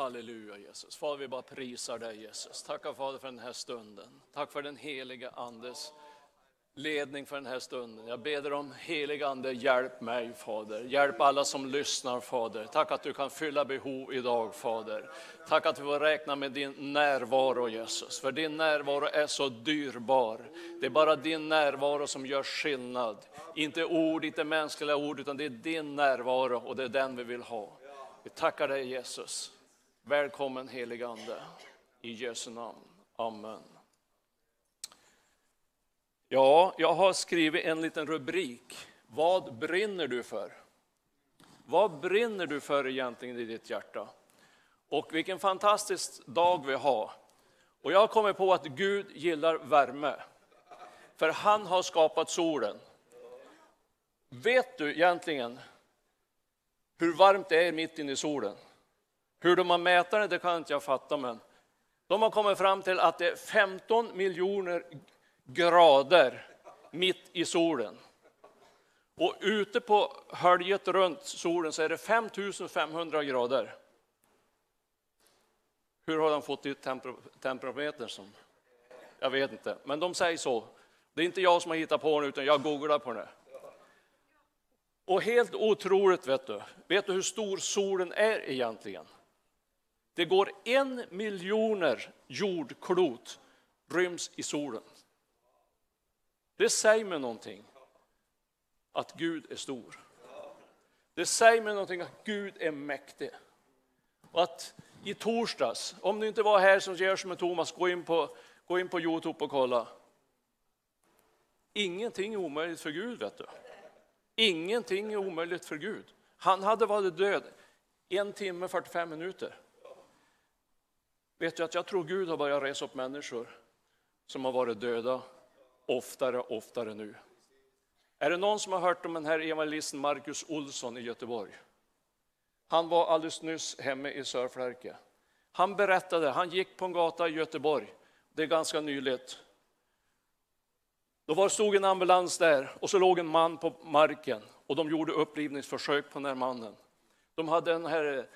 Halleluja Jesus. Fader vi bara prisar dig Jesus. Tackar Fader för den här stunden. Tack för den helige Andes ledning för den här stunden. Jag ber om helig Ande, hjälp mig Fader. Hjälp alla som lyssnar Fader. Tack att du kan fylla behov idag Fader. Tack att vi får räkna med din närvaro Jesus. För din närvaro är så dyrbar. Det är bara din närvaro som gör skillnad. Inte ord, inte mänskliga ord, utan det är din närvaro och det är den vi vill ha. Vi tackar dig Jesus. Välkommen helig Ande. I Jesu namn. Amen. Ja, jag har skrivit en liten rubrik. Vad brinner du för? Vad brinner du för egentligen i ditt hjärta? Och vilken fantastisk dag vi har. Och jag har kommit på att Gud gillar värme. För han har skapat solen. Vet du egentligen hur varmt det är mitt inne i solen? Hur de har mätt det, det kan inte jag fatta, men de har kommit fram till att det är 15 miljoner grader mitt i solen. Och ute på höljet runt solen så är det 5500 grader. Hur har de fått ut temperometern? Som? Jag vet inte, men de säger så. Det är inte jag som har hittat på det, utan jag googlar på det. Och helt otroligt, vet du. Vet du hur stor solen är egentligen? Det går en miljoner jordklot ryms i solen. Det säger mig någonting, att Gud är stor. Det säger mig någonting att Gud är mäktig. Och att i torsdags, om du inte var här som gör som Thomas, gå in på, gå in på Youtube och kolla. Ingenting är omöjligt för Gud, vet du. Ingenting är omöjligt för Gud. Han hade varit död en timme 45 minuter. Vet du att jag tror Gud har börjat resa upp människor som har varit döda oftare och oftare nu. Är det någon som har hört om den här evangelisten Marcus Olsson i Göteborg? Han var alldeles nyss hemma i Sörflärke. Han berättade, han gick på en gata i Göteborg, det är ganska nyligt. Då var, stod en ambulans där och så låg en man på marken och de gjorde upplivningsförsök på den här mannen. De hade den här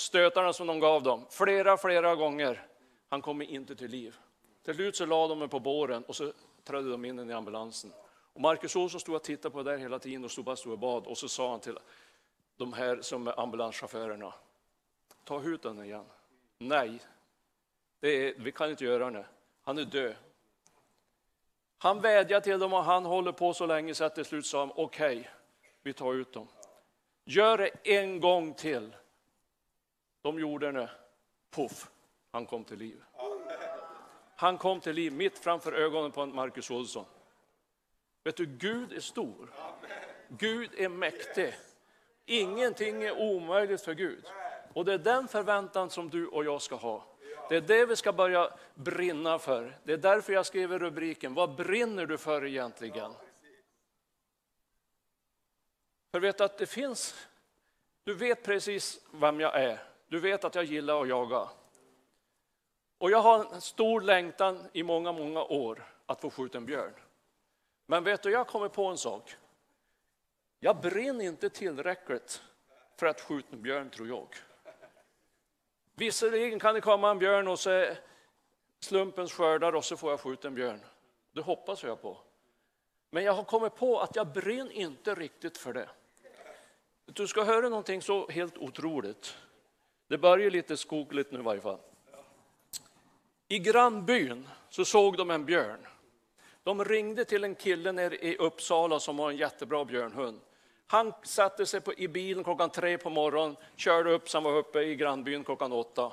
stötarna som de gav dem flera, flera gånger. Han kom inte till liv. Till slut så la de mig på båren och så trädde de in i ambulansen. Och Marcus Olsson stod och tittade på det där hela tiden och stod bara stod och bad. Och så sa han till de här som är ambulanschaufförerna, ta ut den igen. Nej, är, vi kan inte göra det. Han är död. Han vädjar till dem och han håller på så länge så att till slut sa han, okej, okay, vi tar ut dem. Gör det en gång till. De gjorde det, eh, puff, han kom till liv. Han kom till liv mitt framför ögonen på Marcus Olsson. Vet du, Gud är stor. Gud är mäktig. Ingenting är omöjligt för Gud. Och det är den förväntan som du och jag ska ha. Det är det vi ska börja brinna för. Det är därför jag skriver rubriken, vad brinner du för egentligen? För vet att det finns, du vet precis vem jag är. Du vet att jag gillar att jaga. Och jag har en stor längtan i många, många år att få skjuta en björn. Men vet du, jag kommer på en sak. Jag brinner inte tillräckligt för att skjuta en björn, tror jag. Visserligen kan det komma en björn och så slumpens skördar och så får jag skjuta en björn. Det hoppas jag på. Men jag har kommit på att jag brinner inte riktigt för det. Du ska höra någonting så helt otroligt. Det börjar lite skogligt nu i varje fall. I grannbyn så såg de en björn. De ringde till en kille nere i Uppsala som har en jättebra björnhund. Han satte sig på, i bilen klockan tre på morgonen, körde upp så var uppe i grannbyn klockan åtta.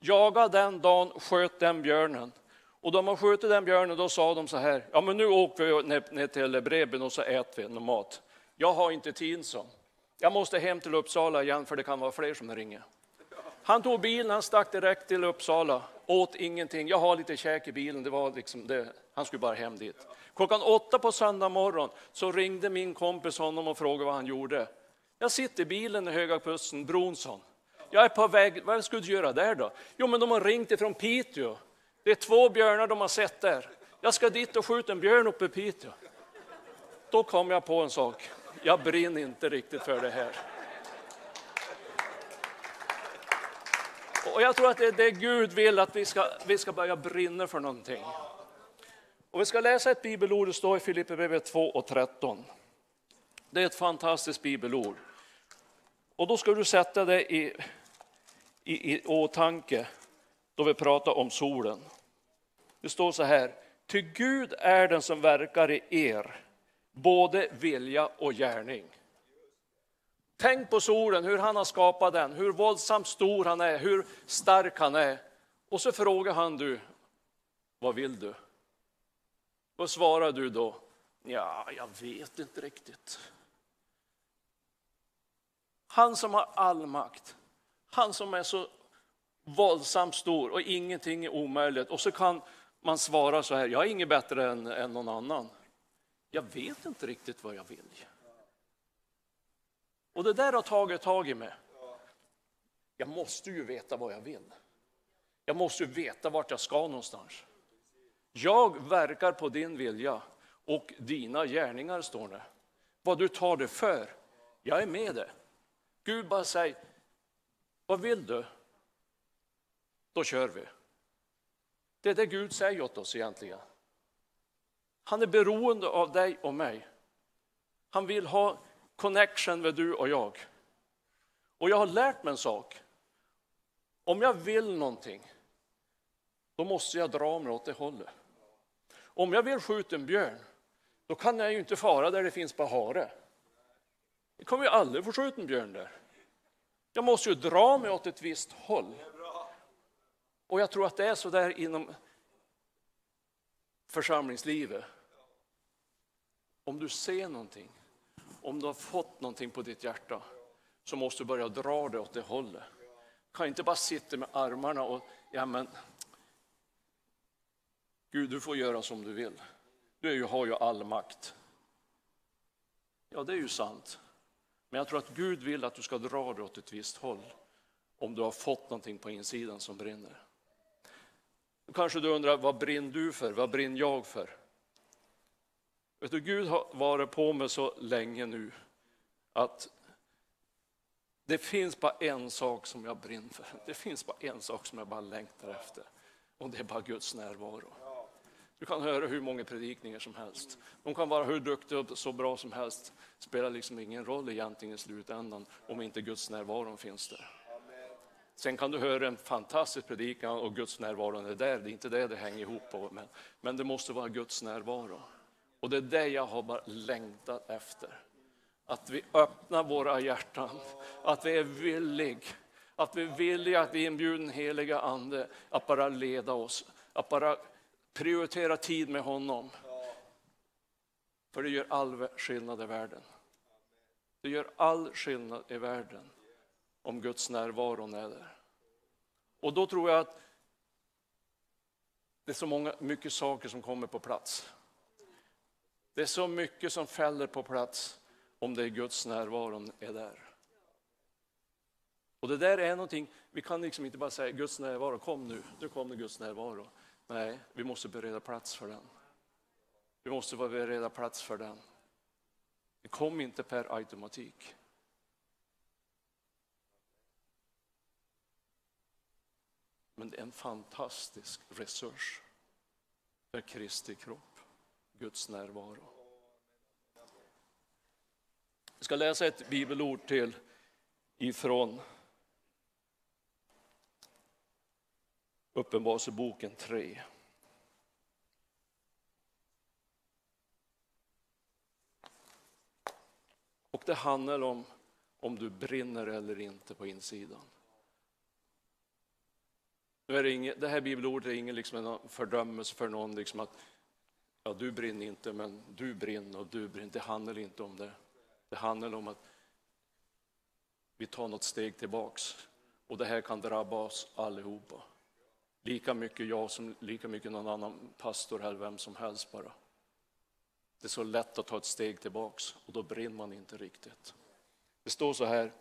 Jagade den dagen, sköt den björnen. Och de har skjutit den björnen, då sa de så här, ja men nu åker vi ner, ner till Breben och så äter vi någon mat. Jag har inte tid, så. Jag måste hem till Uppsala igen för det kan vara fler som ringer. Han tog bilen, han stack direkt till Uppsala, åt ingenting. Jag har lite käk i bilen, det var liksom det. han skulle bara hem dit. Klockan åtta på söndag morgon så ringde min kompis honom och frågade vad han gjorde. Jag sitter i bilen i Höga Kusten, Bronsson. Jag är på väg, vad ska du göra där då? Jo, men de har ringt ifrån Piteå. Det är två björnar de har sett där. Jag ska dit och skjuta en björn uppe i Piteå. Då kom jag på en sak. Jag brinner inte riktigt för det här. Och jag tror att det är det Gud vill, att vi ska, vi ska börja brinna för någonting. Och vi ska läsa ett bibelord, det står i Filipperbrevet 2 och 13. Det är ett fantastiskt bibelord. Och då ska du sätta det i, i, i åtanke då vi pratar om solen. Det står så här, ty Gud är den som verkar i er, både vilja och gärning. Tänk på solen, hur han har skapat den, hur våldsamt stor han är, hur stark han är. Och så frågar han du, vad vill du? Vad svarar du då? Ja, jag vet inte riktigt. Han som har all makt, han som är så våldsamt stor och ingenting är omöjligt. Och så kan man svara så här, jag är inget bättre än, än någon annan. Jag vet inte riktigt vad jag vill. Och det där har tagit tag i mig. Jag måste ju veta vad jag vill. Jag måste ju veta vart jag ska någonstans. Jag verkar på din vilja och dina gärningar, står det. Vad du tar det för, jag är med dig. Gud bara säger, vad vill du? Då kör vi. Det är det Gud säger åt oss egentligen. Han är beroende av dig och mig. Han vill ha connection med du och jag. Och jag har lärt mig en sak. Om jag vill någonting, då måste jag dra mig åt det hållet. Om jag vill skjuta en björn, då kan jag ju inte fara där det finns bara hare. Jag kommer ju aldrig få skjuta en björn där. Jag måste ju dra mig åt ett visst håll. Och jag tror att det är så där inom församlingslivet. Om du ser någonting, om du har fått någonting på ditt hjärta, så måste du börja dra det åt det hållet. Du kan inte bara sitta med armarna och, ja men, Gud du får göra som du vill. Du har ju all makt. Ja, det är ju sant. Men jag tror att Gud vill att du ska dra det åt ett visst håll om du har fått någonting på insidan som brinner. Då kanske du undrar, vad brinner du för? Vad brinner jag för? Vet du, Gud har varit på mig så länge nu att det finns bara en sak som jag brinner för. Det finns bara en sak som jag bara längtar efter och det är bara Guds närvaro. Du kan höra hur många predikningar som helst. De kan vara hur duktiga och så bra som helst. Det spelar liksom ingen roll egentligen i slutändan om inte Guds närvaro finns där. Sen kan du höra en fantastisk predikan och Guds närvaro är där. Det är inte det det hänger ihop på. Men, men det måste vara Guds närvaro. Och det är det jag har bara längtat efter. Att vi öppnar våra hjärtan, att vi är villiga, att vi är villiga att inbjuda den heliga Ande att bara leda oss, att bara prioritera tid med honom. För det gör all skillnad i världen. Det gör all skillnad i världen om Guds närvaro är där. Och då tror jag att det är så många, mycket saker som kommer på plats. Det är så mycket som fäller på plats om det är Guds närvaro är där. Och det där är någonting, vi kan liksom inte bara säga Guds närvaro, kom nu, nu kommer Guds närvaro. Nej, vi måste bereda plats för den. Vi måste vara bereda plats för den. Det kom inte per automatik. Men det är en fantastisk resurs för Kristi kropp, Guds närvaro. Jag ska läsa ett bibelord till ifrån Uppenbarelseboken 3. Och det handlar om om du brinner eller inte på insidan. Nu är det, inget, det här bibelordet är ingen liksom fördömelse för någon, liksom att ja, du brinner inte, men du brinner och du brinner. Det handlar inte om det. Det handlar om att vi tar något steg tillbaks och det här kan drabba oss allihopa. Lika mycket jag som lika mycket någon annan pastor eller vem som helst bara. Det är så lätt att ta ett steg tillbaks och då brinner man inte riktigt. Det står så här,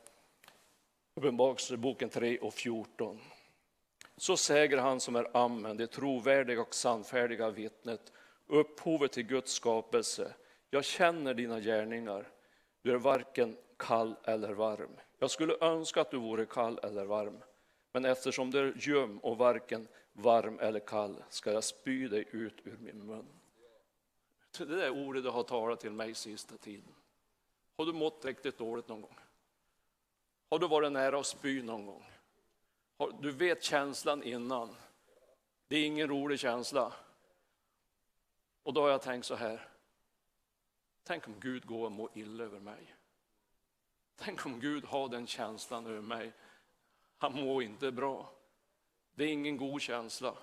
Uppenbarelseboken 3 och 14. Så säger han som är Amen, det trovärdiga och sannfärdiga vittnet, upphovet till Guds skapelse. Jag känner dina gärningar, du är varken kall eller varm. Jag skulle önska att du vore kall eller varm. Men eftersom du är göm och varken varm eller kall ska jag spy dig ut ur min mun. Det där ordet du har talat till mig sista tiden. Har du mått riktigt dåligt någon gång? Har du varit nära att spy någon gång? Du vet känslan innan. Det är ingen rolig känsla. Och då har jag tänkt så här. Tänk om Gud går och mår illa över mig. Tänk om Gud har den känslan över mig. Han mår inte bra. Det är ingen god känsla.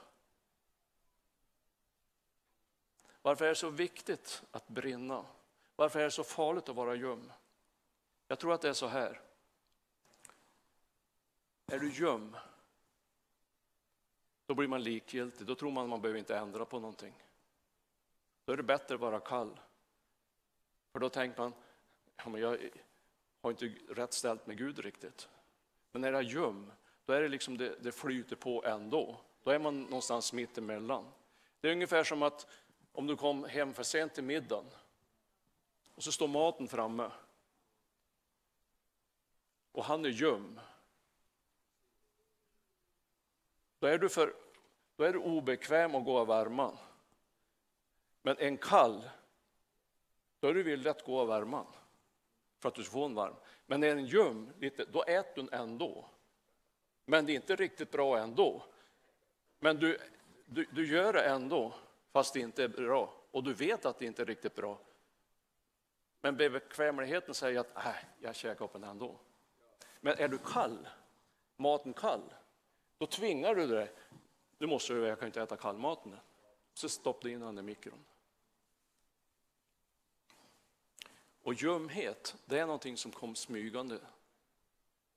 Varför är det så viktigt att brinna? Varför är det så farligt att vara göm? Jag tror att det är så här. Är du göm, då blir man likgiltig. Då tror man att man behöver inte ändra på någonting. Då är det bättre att vara kall. För då tänker man, ja, men jag har inte rätt ställt med Gud riktigt. Men när jag är då är det liksom det, det flyter på ändå. Då är man någonstans mitt emellan. Det är ungefär som att om du kom hem för sent till middagen och så står maten framme och han är ljum. Då är du, för, då är du obekväm att gå av värman. Men en kall, då är du villig att gå av värman för att du ska få en varm. Men är den göm, lite, då äter du ändå. Men det är inte riktigt bra ändå. Men du, du, du gör det ändå, fast det inte är bra. Och du vet att det inte är riktigt bra. Men bekvämligheten säger att äh, jag käkar upp den ändå. Men är du kall, maten kall, då tvingar du dig. Du måste, jag kan inte äta kallmaten. Så stoppar du in den i mikron. Och ljumhet, det är någonting som kom smygande.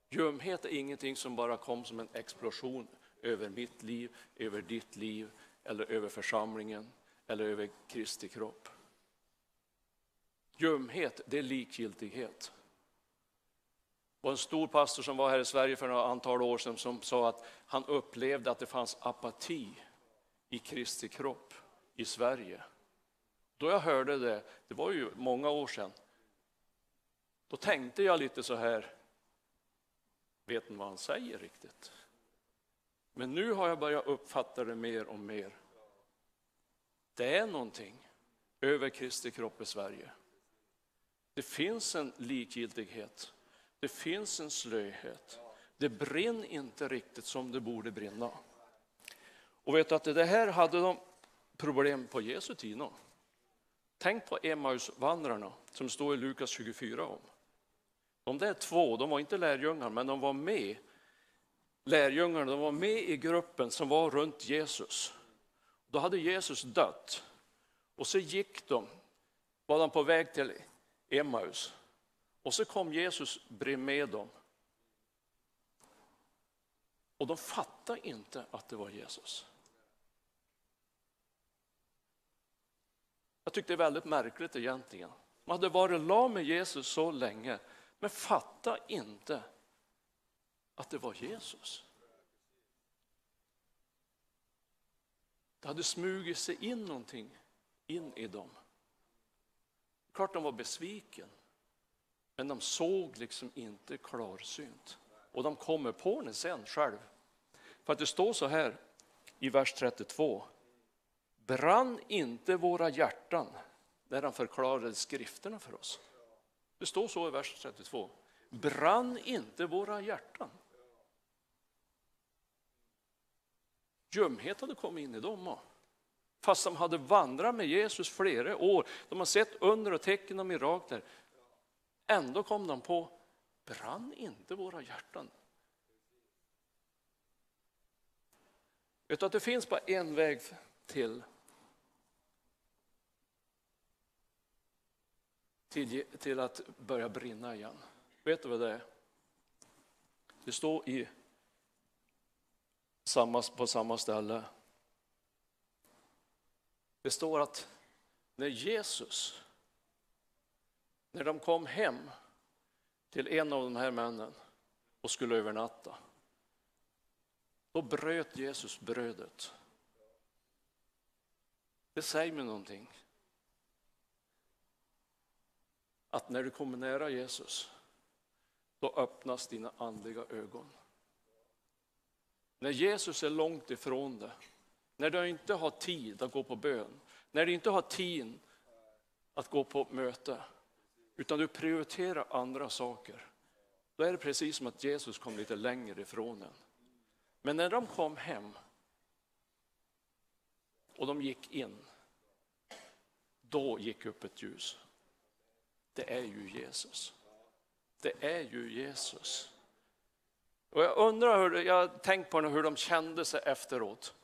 Ljumhet är ingenting som bara kom som en explosion över mitt liv, över ditt liv eller över församlingen eller över Kristi kropp. Ljumhet, det är likgiltighet. Det var en stor pastor som var här i Sverige för några antal år sedan som sa att han upplevde att det fanns apati i Kristi kropp i Sverige. Då jag hörde det, det var ju många år sedan, då tänkte jag lite så här, vet ni vad han säger riktigt? Men nu har jag börjat uppfatta det mer och mer. Det är någonting över Kristi kropp i Sverige. Det finns en likgiltighet. Det finns en slöhet. Det brinner inte riktigt som det borde brinna. Och vet du att det här hade de problem på Jesu tid. Tänk på Emmausvandrarna som står i Lukas 24 om. De där två, de var inte lärjungar, men de var med. Lärjungarna, de var med i gruppen som var runt Jesus. Då hade Jesus dött. Och så gick de, var de på väg till Emmaus. Och så kom Jesus med dem. Och de fattade inte att det var Jesus. Jag tyckte det är väldigt märkligt egentligen. Man hade varit lam med Jesus så länge, men fatta inte att det var Jesus. Det hade smugit sig in någonting in i dem. Klart de var besviken, men de såg liksom inte klarsynt. Och de kommer på det sen själv. För att det står så här i vers 32. Brann inte våra hjärtan när han förklarade skrifterna för oss? Det står så i vers 32. Brann inte våra hjärtan? Ljumhet hade kommit in i dem. Fast de hade vandrat med Jesus flera år. De har sett under och tecken och mirakler. Ändå kom de på, brann inte våra hjärtan? Utan att det finns bara en väg till till, till att börja brinna igen. Vet du vad det är? Det står i samma, på samma ställe. Det står att när Jesus, när de kom hem till en av de här männen och skulle övernatta, då bröt Jesus brödet. Det säger mig någonting att när du kommer nära Jesus, då öppnas dina andliga ögon. när Jesus är långt ifrån dig, när du inte har tid att gå på bön, när du inte har tid att gå på möte, utan du prioriterar andra saker, då är det precis som att Jesus kom lite längre ifrån en. Men när de kom hem och de gick in, då gick upp ett ljus. Det är ju Jesus. Det är ju Jesus. Och jag undrar, hur, jag har tänkt på hur de kände sig efteråt.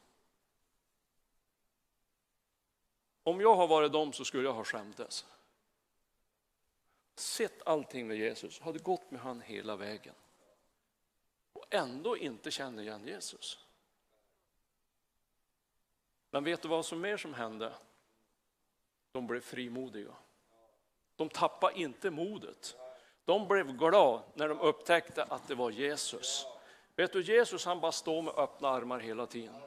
Om jag har varit dem så skulle jag ha skämdes. Sett allting med Jesus, hade gått med han hela vägen. Och ändå inte känner igen Jesus. Men vet du vad som mer som hände? De blev frimodiga. De tappade inte modet. De blev glada när de upptäckte att det var Jesus. Vet du, Jesus han bara står med öppna armar hela tiden.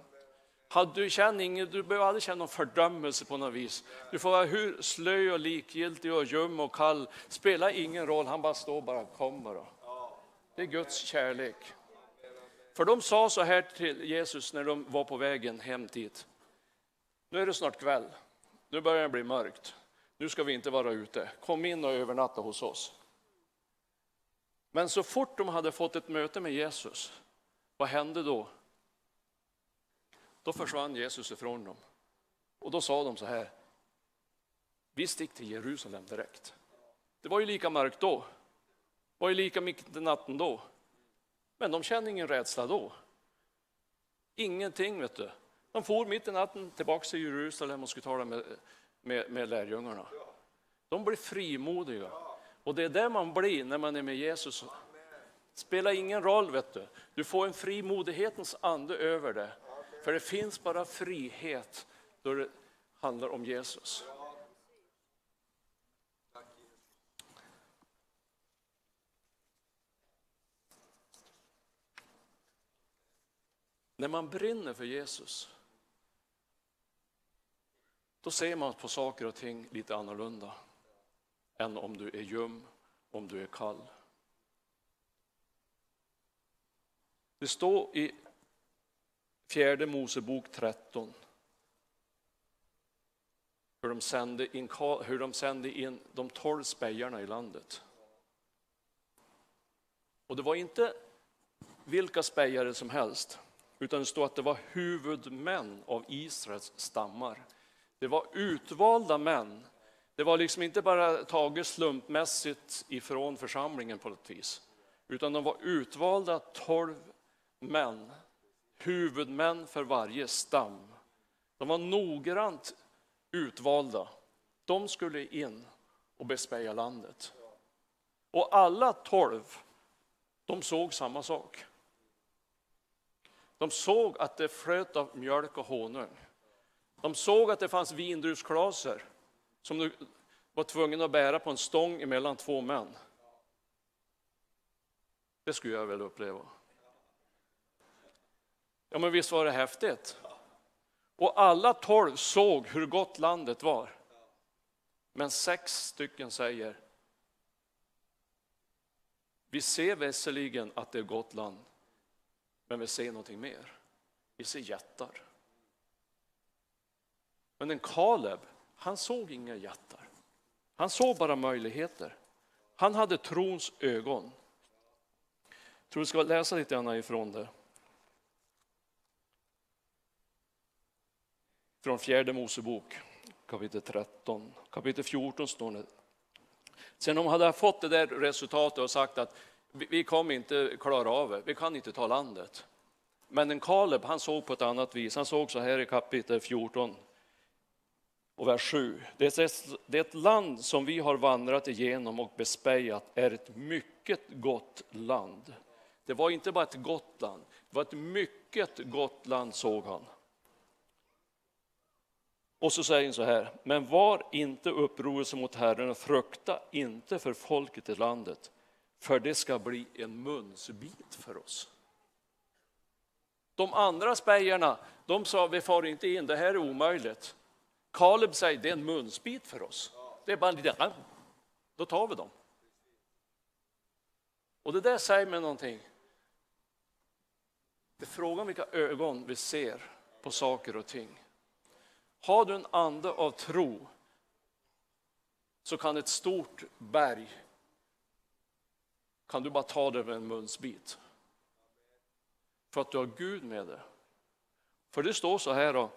Du, känner ingen, du behöver aldrig känna någon fördömelse på något vis. Du får vara hur slö och likgiltig och ljum och kall. Spelar ingen roll, han bara står bara, kom bara. Det är Guds kärlek. För de sa så här till Jesus när de var på vägen hem dit. Nu är det snart kväll. Nu börjar det bli mörkt. Nu ska vi inte vara ute. Kom in och övernatta hos oss. Men så fort de hade fått ett möte med Jesus, vad hände då? Då försvann Jesus ifrån dem. Och då sa de så här, vi stick till Jerusalem direkt. Det var ju lika mörkt då, det var ju lika mycket natten då. Men de kände ingen rädsla då. Ingenting, vet du. De for mitt i natten tillbaka till Jerusalem och skulle tala med, med, med lärjungarna. De blir frimodiga. Och det är det man blir när man är med Jesus. Spelar ingen roll, vet du. Du får en frimodighetens ande över det. För det finns bara frihet då det handlar om Jesus. När man brinner för Jesus, då ser man på saker och ting lite annorlunda än om du är ljum, om du är kall. Det står i fjärde Mosebok 13 hur de sände in, hur de, sände in de tolv spejarna i landet. Och det var inte vilka spejare som helst, utan det står att det var huvudmän av Israels stammar. Det var utvalda män. Det var liksom inte bara taget slumpmässigt ifrån församlingen på något vis, utan de var utvalda tolv män, huvudmän för varje stam. De var noggrant utvalda. De skulle in och bespeja landet. Och alla tolv, de såg samma sak. De såg att det flöt av mjölk och honung. De såg att det fanns vindruvsklaser som du var tvungen att bära på en stång mellan två män. Det skulle jag vilja uppleva. Ja, men visst var det häftigt? Och alla tolv såg hur gott landet var. Men sex stycken säger, vi ser visserligen att det är gott land, men vi ser någonting mer. Vi ser jättar. Men en Kaleb, han såg inga jättar. Han såg bara möjligheter. Han hade trons ögon. Jag tror vi ska läsa lite grann ifrån det. Från fjärde Mosebok, kapitel 13. Kapitel 14 står det. Sen de hade fått det där resultatet och sagt att vi kommer inte klara av det, vi kan inte ta landet. Men en Kaleb, han såg på ett annat vis. Han såg så här i kapitel 14 och vers 7. Det land som vi har vandrat igenom och bespejat är ett mycket gott land. Det var inte bara ett gott land, det var ett mycket gott land såg han. Och så säger han så här, men var inte upprorelse mot Herren och frukta inte för folket i landet, för det ska bli en munsbit för oss. De andra spejarna, de sa vi far inte in, det här är omöjligt. Kaleb säger det är en munsbit för oss. Det är bara en liten, då tar vi dem. Och det där säger mig någonting. Det är frågan vilka ögon vi ser på saker och ting. Har du en ande av tro så kan ett stort berg, kan du bara ta det med en munsbit. För att du har Gud med dig. För det står så här då.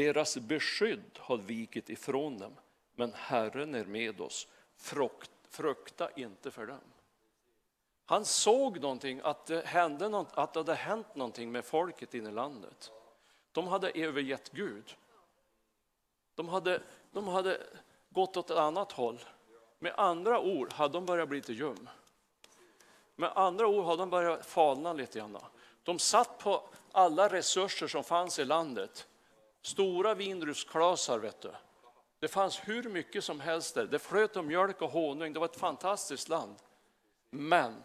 Deras beskydd har vikit ifrån dem, men Herren är med oss. Frukta inte för dem. Han såg någonting, att det, hände något, att det hade hänt någonting med folket inne i landet. De hade övergett Gud. De hade, de hade gått åt ett annat håll. Med andra ord hade de börjat bli lite ljum. Med andra ord hade de börjat falna lite grann. De satt på alla resurser som fanns i landet. Stora vindruvsklasar, vet du. Det fanns hur mycket som helst där. Det flöt om mjölk och honung. Det var ett fantastiskt land. Men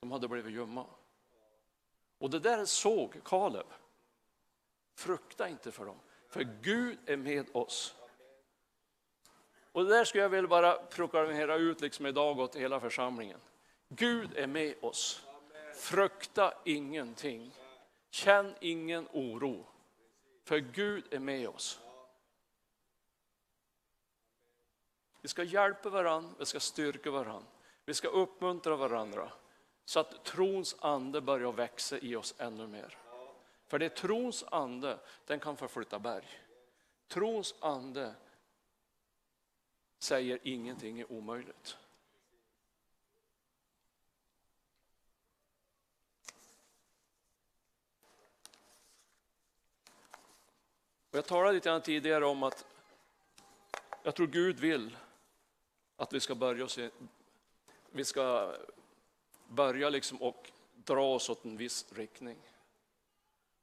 de hade blivit ljumma. Och det där såg Kaleb. Frukta inte för dem, för Gud är med oss. Och det där skulle jag vilja bara proklamera ut liksom idag åt hela församlingen. Gud är med oss. Frukta ingenting. Känn ingen oro. För Gud är med oss. Vi ska hjälpa varandra, vi ska styrka varandra, vi ska uppmuntra varandra så att trons ande börjar växa i oss ännu mer. För det är trons ande, den kan förflytta berg. Trons ande säger ingenting är omöjligt. Och jag talade lite grann tidigare om att jag tror Gud vill att vi ska börja se, vi ska börja liksom och dra oss åt en viss riktning.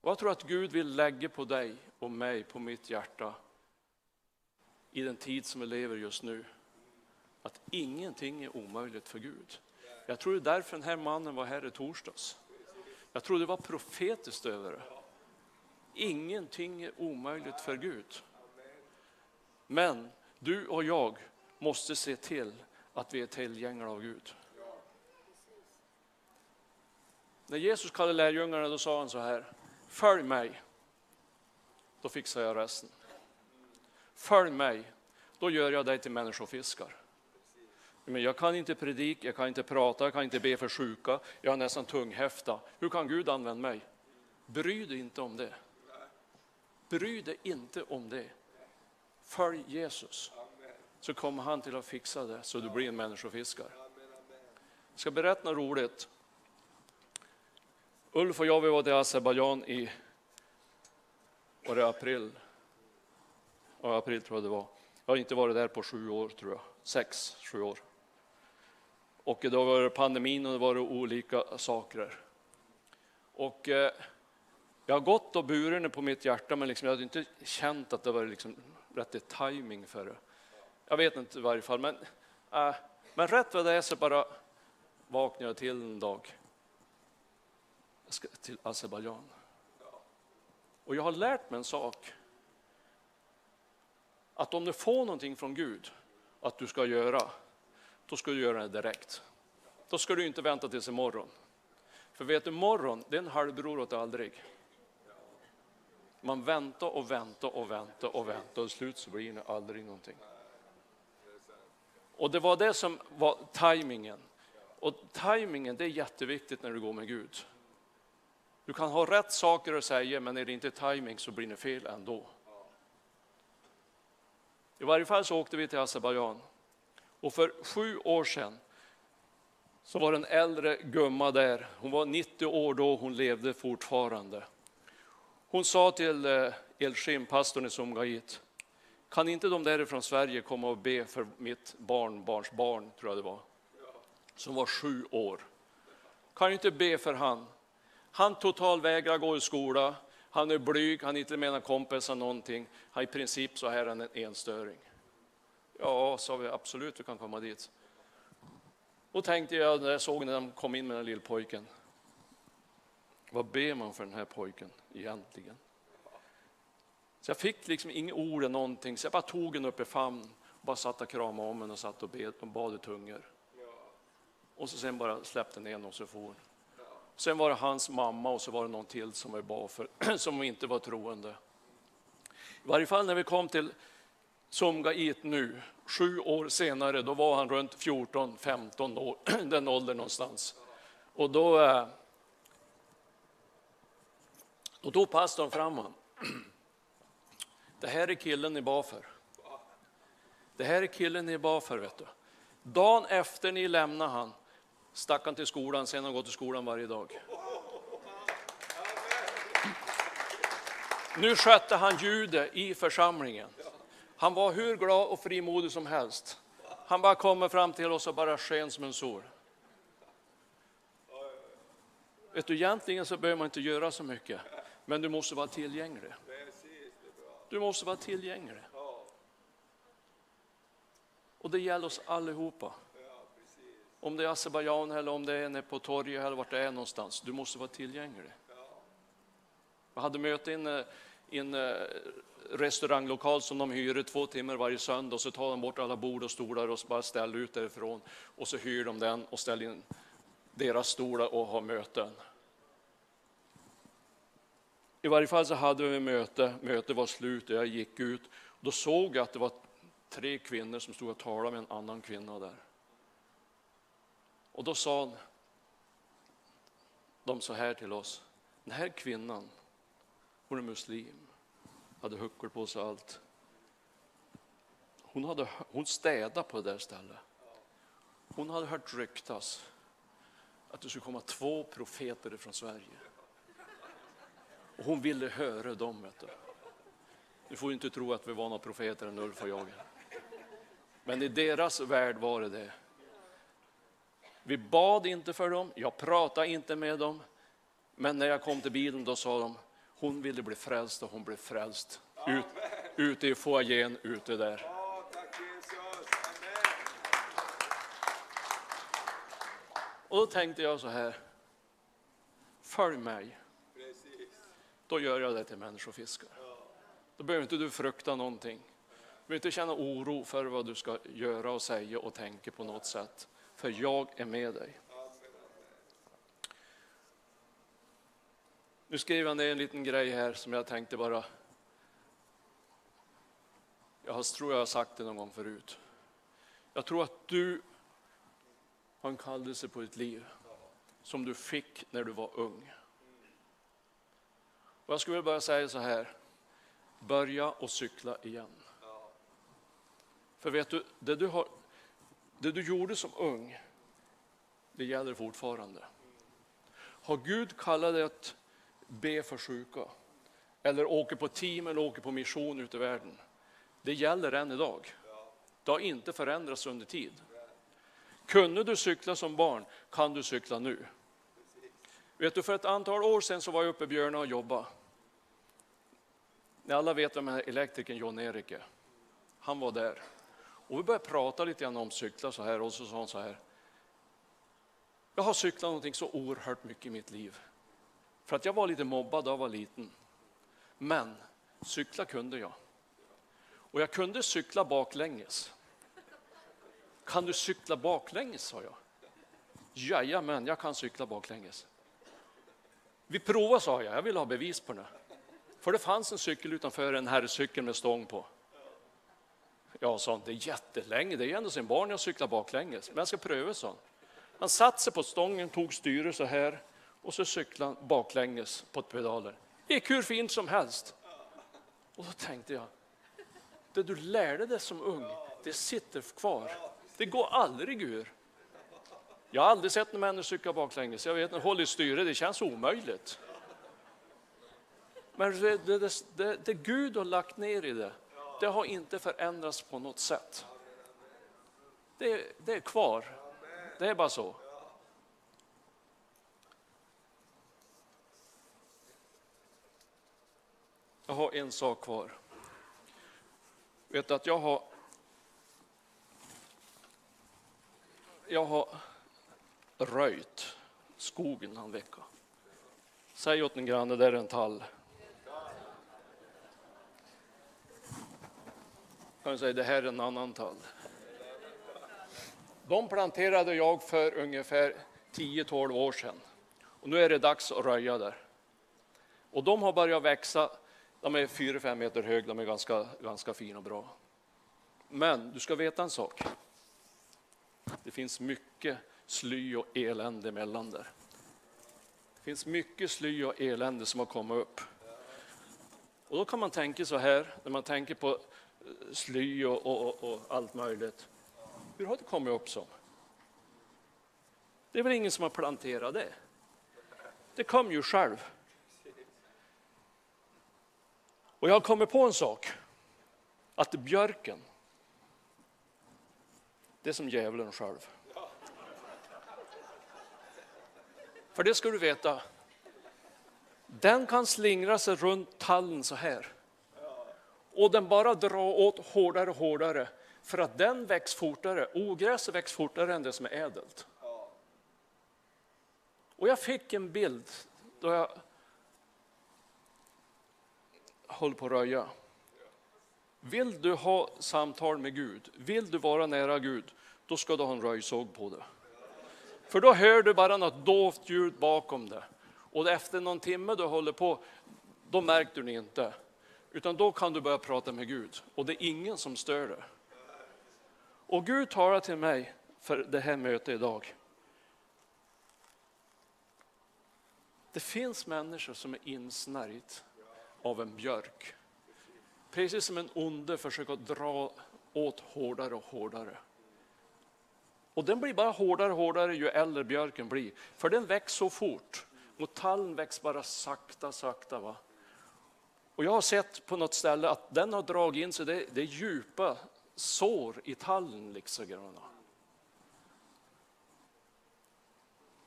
Och jag tror att Gud vill lägga på dig och mig, på mitt hjärta, i den tid som vi lever just nu, att ingenting är omöjligt för Gud. Jag tror det är därför den här mannen var här i torsdags. Jag tror det var profetiskt över det. Ingenting är omöjligt för Gud. Men du och jag måste se till att vi är tillgängliga av Gud. När Jesus kallade lärjungarna då sa han så här, följ mig, då fixar jag resten. Följ mig, då gör jag dig till människofiskar. Men jag kan inte predika, jag kan inte prata, jag kan inte be för sjuka, jag är nästan tunghäfta. Hur kan Gud använda mig? Bry dig inte om det. Bry dig inte om det. Följ Jesus, så kommer han till att fixa det så du blir en människofiskare. Jag ska berätta något roligt. Ulf och jag vi var i Azerbajdzjan i var det april. Ja, april tror jag det var. Jag har inte varit där på sju år, tror jag. Sex, sju år. Och då var det pandemin och det var olika saker. Och eh, jag har gått och burit på mitt hjärta, men liksom, jag hade inte känt att det var liksom rätt timing för det. Jag vet inte i varje fall, men, äh, men rätt vad det är så bara vaknar jag till en dag. Jag ska till Azerbajdzjan. Och jag har lärt mig en sak. Att om du får någonting från Gud att du ska göra, då ska du göra det direkt. Då ska du inte vänta tills imorgon. För vet du, morgon, det är en halvbror åt aldrig. Man väntar och väntar och väntar och väntar och slut så blir det aldrig någonting. Och det var det som var tajmingen. Och tajmingen, det är jätteviktigt när du går med Gud. Du kan ha rätt saker att säga, men är det inte tajming så blir det fel ändå. I varje fall så åkte vi till Azerbajdzjan. Och för sju år sedan så var en äldre gumma där. Hon var 90 år då, hon levde fortfarande. Hon sa till eh, Elshim, pastorn i Sumgait, kan inte de där från Sverige komma och be för mitt barnbarns barn, tror jag det var, som var sju år. Kan inte be för han? Han totalvägrar gå i skola, han är blyg, han är inte med kompisar någonting. Han är i princip så här en enstöring. Ja, sa vi, absolut, du kan komma dit. Och tänkte jag när jag såg när de kom in med den lilla pojken. Vad ber man för den här pojken egentligen? Så jag fick liksom inga ord eller någonting, så jag bara tog henne upp i famn, bara satt och kramade om henne och satt och, bed, och bad i tungor. Och så sen bara släppte ner henne och så for hon. Sen var det hans mamma och så var det någon till som vi bad för, som inte var troende. I varje fall när vi kom till Sumgait nu, sju år senare, då var han runt 14-15 år, den åldern någonstans. Och då, eh, då tog pastorn fram honom. Det här är killen ni bad för. Det här är killen ni bad för, vet du. Dagen efter ni lämnade han, stack han till skolan, sen har han gått till skolan varje dag. Nu skötte han ljudet i församlingen. Han var hur glad och frimodig som helst. Han bara kommer fram till oss och bara sken som en sol. Vet du, egentligen så behöver man inte göra så mycket, men du måste vara tillgänglig. Du måste vara tillgänglig. Och det gäller oss allihopa. Om det är Azerbajdzjan eller om det är på torget eller vart det är någonstans. Du måste vara tillgänglig. Jag hade möte i en, i en eh, restauranglokal som de hyr två timmar varje söndag och så tar de bort alla bord och stolar och bara ställer ut därifrån och så hyr de den och ställer in deras stolar och har möten. I varje fall så hade vi möte, mötet var slut och jag gick ut. Då såg jag att det var tre kvinnor som stod och talade med en annan kvinna där. Och då sa de så här till oss. Den här kvinnan, hon är muslim, hade huckor på sig och allt. Hon, hade, hon städade på det där stället. Hon hade hört ryktas att det skulle komma två profeter från Sverige. Och hon ville höra dem. Vet du. du får inte tro att vi var några profeter än Ulf och jag. Men i deras värld var det det. Vi bad inte för dem, jag pratade inte med dem. Men när jag kom till bilen då sa de, hon ville bli frälst och hon blev frälst. Ut, ute i foajén, ute där. Och då tänkte jag så här, följ mig. Då gör jag det till människofiskare. Då behöver inte du frukta någonting. Du behöver inte känna oro för vad du ska göra och säga och tänka på något sätt. För jag är med dig. Nu skriver jag ner en liten grej här som jag tänkte bara. Jag tror jag har sagt det någon gång förut. Jag tror att du har en kallelse på ditt liv som du fick när du var ung. Och jag skulle bara säga så här, börja och cykla igen. För vet du, det du, har, det du gjorde som ung, det gäller fortfarande. Har Gud kallat dig att be för sjuka, eller åker på team eller åker på mission ute i världen, det gäller än idag. Det har inte förändrats under tid. Kunde du cykla som barn kan du cykla nu. Vet du, för ett antal år sedan så var jag uppe i Björna och jobbade. Ni alla vet vem elektrikern John Erik är. Han var där. Och vi började prata lite grann om cyklar så här och så sa han så här. Jag har cyklat någonting så oerhört mycket i mitt liv. För att jag var lite mobbad när jag var liten. Men cykla kunde jag. Och jag kunde cykla baklänges. Kan du cykla baklänges, sa jag. Jajamän, jag kan cykla baklänges. Vi provar, sa jag. Jag vill ha bevis på det. För det fanns en cykel utanför, en herrcykel med stång på. Jag sa, det är jättelänge, det är ju ändå sin barn jag cyklar baklänges. Men jag ska pröva, så. Han satte sig på stången, tog styret så här och så cyklade han baklänges på ett pedaler. Det gick hur fint som helst. Och då tänkte jag, det du lärde dig som ung, det sitter kvar. Det går aldrig ur. Jag har aldrig sett en människa cykla baklänges. Jag vet, håll i styret, det känns omöjligt. Men det, det, det, det Gud har lagt ner i det, det har inte förändrats på något sätt. Det, det är kvar. Det är bara så. Jag har en sak kvar. Vet att jag har jag har röjt skogen en vecka. Säg åt en granne, där är en tall. Kan säga det här är en annan tall. De planterade jag för ungefär 10-12 år sedan. Och nu är det dags att röja där. Och de har börjat växa. De är 4-5 meter höga, de är ganska, ganska fina och bra. Men du ska veta en sak. Det finns mycket sly och elände emellan där. Det finns mycket sly och elände som har kommit upp. Och då kan man tänka så här, när man tänker på sly och, och, och allt möjligt. Hur har det kommit upp som? Det är väl ingen som har planterat det? Det kom ju själv. Och jag har kommit på en sak. Att björken, det är som djävulen själv. För det ska du veta. Den kan slingra sig runt tallen så här. Och den bara drar åt hårdare och hårdare. För att den växer fortare. Ogräset växer fortare än det som är ädelt. Och jag fick en bild då jag höll på att röja. Vill du ha samtal med Gud, vill du vara nära Gud, då ska du ha en röjsåg på det. För då hör du bara något dovt ljud bakom det. Och efter någon timme du håller på, då märker du det inte. Utan då kan du börja prata med Gud och det är ingen som stör dig. Och Gud talar till mig för det här mötet idag. Det finns människor som är insnärjt av en björk. Precis som en onde försöker dra åt hårdare och hårdare. Och den blir bara hårdare och hårdare ju äldre björken blir. För den växer så fort. Och tallen växer bara sakta, sakta. Va? Och jag har sett på något ställe att den har dragit in sig, det, det är djupa sår i tallen. Liksom.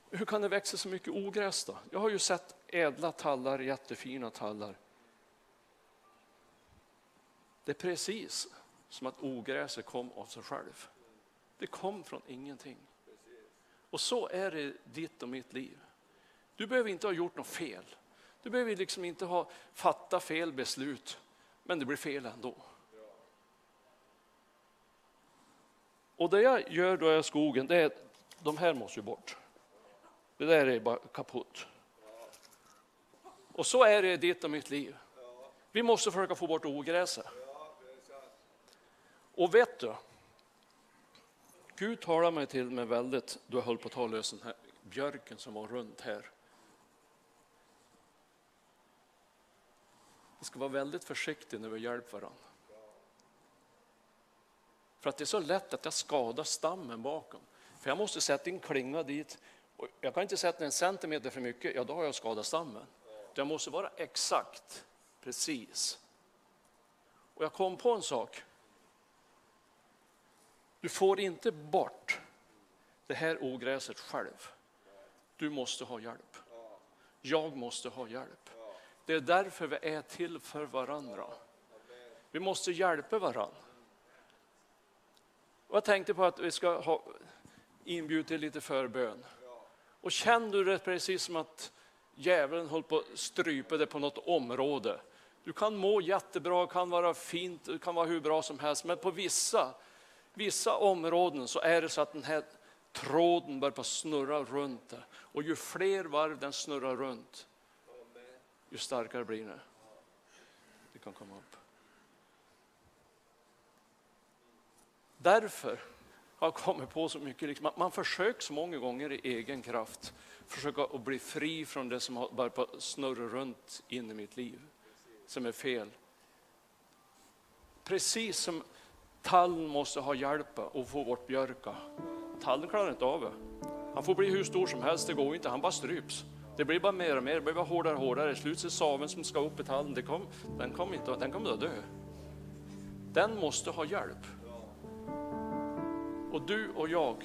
Hur kan det växa så mycket ogräs då? Jag har ju sett ädla tallar, jättefina tallar. Det är precis som att ogräset kom av sig själv. Det kom från ingenting. Och så är det i ditt och mitt liv. Du behöver inte ha gjort något fel. Du behöver liksom inte ha fattat fel beslut, men det blir fel ändå. Och det jag gör då i skogen, det är de här måste ju bort. Det där är bara kaputt. Och så är det i ditt och mitt liv. Vi måste försöka få bort ogräset. Och vet du, Gud talade mig till mig väldigt, då jag höll på att ta lösen här björken som var runt här. Vi ska vara väldigt försiktiga när vi hjälper varandra. För att det är så lätt att jag skadar stammen bakom. För jag måste sätta in klinga dit. Och jag kan inte sätta en centimeter för mycket, ja då har jag skadat stammen. Jag måste vara exakt, precis. Och jag kom på en sak. Du får inte bort det här ogräset själv. Du måste ha hjälp. Jag måste ha hjälp. Det är därför vi är till för varandra. Vi måste hjälpa varandra. Och jag tänkte på att vi ska ha inbjudit till lite förbön. Och känner du det precis som att djävulen håller på att strypa dig på något område. Du kan må jättebra, kan vara fint, det kan vara hur bra som helst, men på vissa vissa områden så är det så att den här tråden börjar snurra runt. Och ju fler varv den snurrar runt, ju starkare blir det. Det kan komma upp. Därför har jag kommit på så mycket, liksom, man försöker så många gånger i egen kraft försöka att bli fri från det som har börjat snurra runt in i mitt liv, som är fel. Precis som Tallen måste ha hjälp att få bort björka. Tallen klarar inte av det. Han får bli hur stor som helst, det går inte, han bara stryps. Det blir bara mer och mer, det blir bara hårdare och hårdare. Slutet saven som ska upp i tallen, det kom, den, kom inte, den kommer att dö. Den måste ha hjälp. Och du och jag,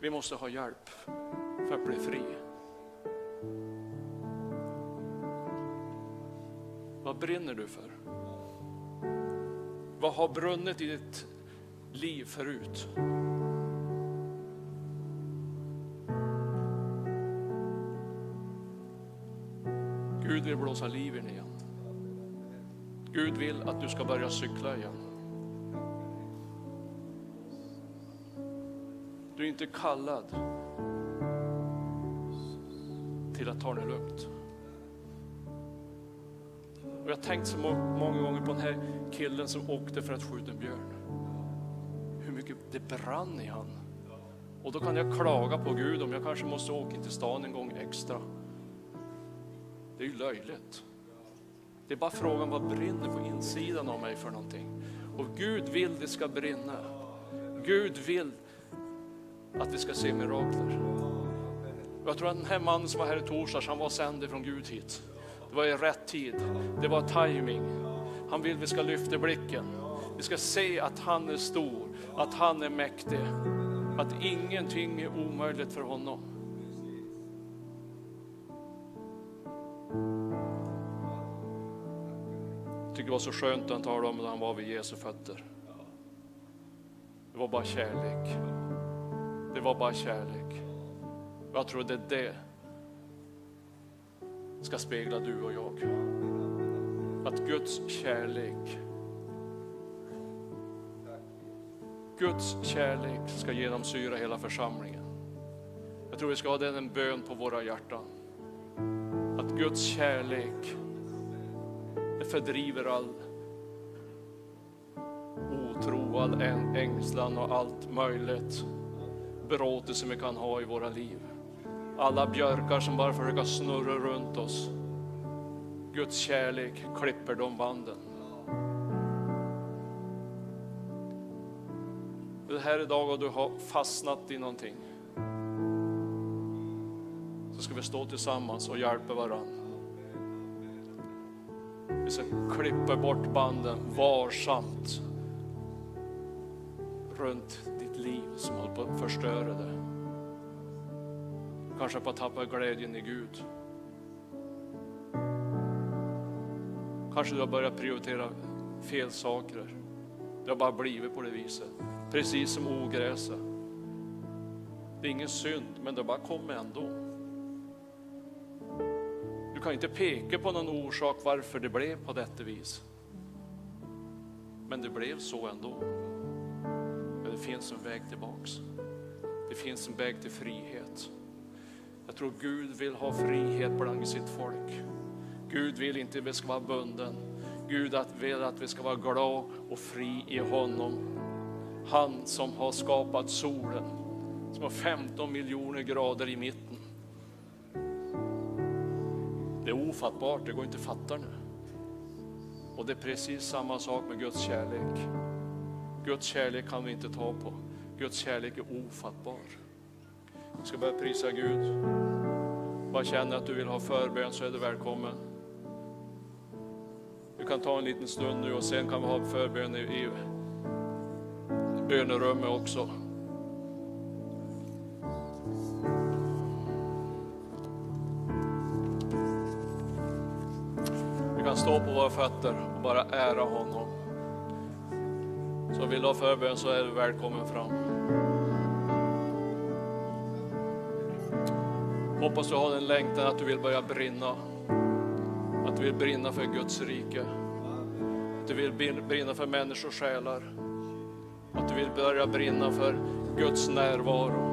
vi måste ha hjälp för att bli fri. Vad brinner du för? Vad har brunnit i ditt liv förut? Vill blåsa liv in igen. Gud vill att du ska börja cykla igen. Du är inte kallad till att ta det lugnt. Och jag har tänkt så många gånger på den här killen som åkte för att skjuta en björn. Hur mycket det brann i han. Och då kan jag klaga på Gud om jag kanske måste åka till stan en gång extra. Det är ju löjligt. Det är bara frågan vad brinner på insidan av mig för någonting. Och Gud vill det ska brinna. Gud vill att vi ska se mirakler. Jag tror att den här mannen som var här i torsdags, han var sänd från Gud hit. Det var i rätt tid, det var timing. Han vill vi ska lyfta blicken. Vi ska se att han är stor, att han är mäktig, att ingenting är omöjligt för honom. Tycker det var så skönt när han talade om när han var vid Jesu fötter. Det var bara kärlek. Det var bara kärlek. Jag tror det är det ska spegla du och jag. Att Guds kärlek Guds kärlek ska genomsyra hela församlingen. Jag tror vi ska ha den en bön på våra hjärtan. Att Guds kärlek det fördriver all otro, all ängslan och allt möjligt beråtelse vi kan ha i våra liv. Alla björkar som bara försöker snurra runt oss. Guds kärlek klipper de banden. Det här idag och du har fastnat i någonting. Så ska vi stå tillsammans och hjälpa varandra. Vi ska klippa bort banden varsamt runt ditt liv som håller på att förstöra det. Kanske på att tappa glädjen i Gud. Kanske du har börjat prioritera fel saker. Det har bara blivit på det viset. Precis som ogräset. Det är ingen synd, men det bara kommer ändå. Kan inte peka på någon orsak varför det blev på detta vis. Men det blev så ändå. Men det finns en väg tillbaks. Det finns en väg till frihet. Jag tror Gud vill ha frihet bland sitt folk. Gud vill inte att vi ska vara bunden. Gud vill att vi ska vara glada och fri i honom. Han som har skapat solen, som har 15 miljoner grader i mitten. Det är ofattbart, det går inte att fatta nu. Och det är precis samma sak med Guds kärlek. Guds kärlek kan vi inte ta på. Guds kärlek är ofattbar. Vi ska börja prisa Gud. Bara känner att du vill ha förbön så är du välkommen. Du kan ta en liten stund nu och sen kan vi ha förbön i, i bönerummet också. Stå på våra fötter och bara ära honom. Så vill du ha förbön så är du välkommen fram. Hoppas du har den längtan att du vill börja brinna. Att du vill brinna för Guds rike. Att du vill brinna för människors själar. Att du vill börja brinna för Guds närvaro.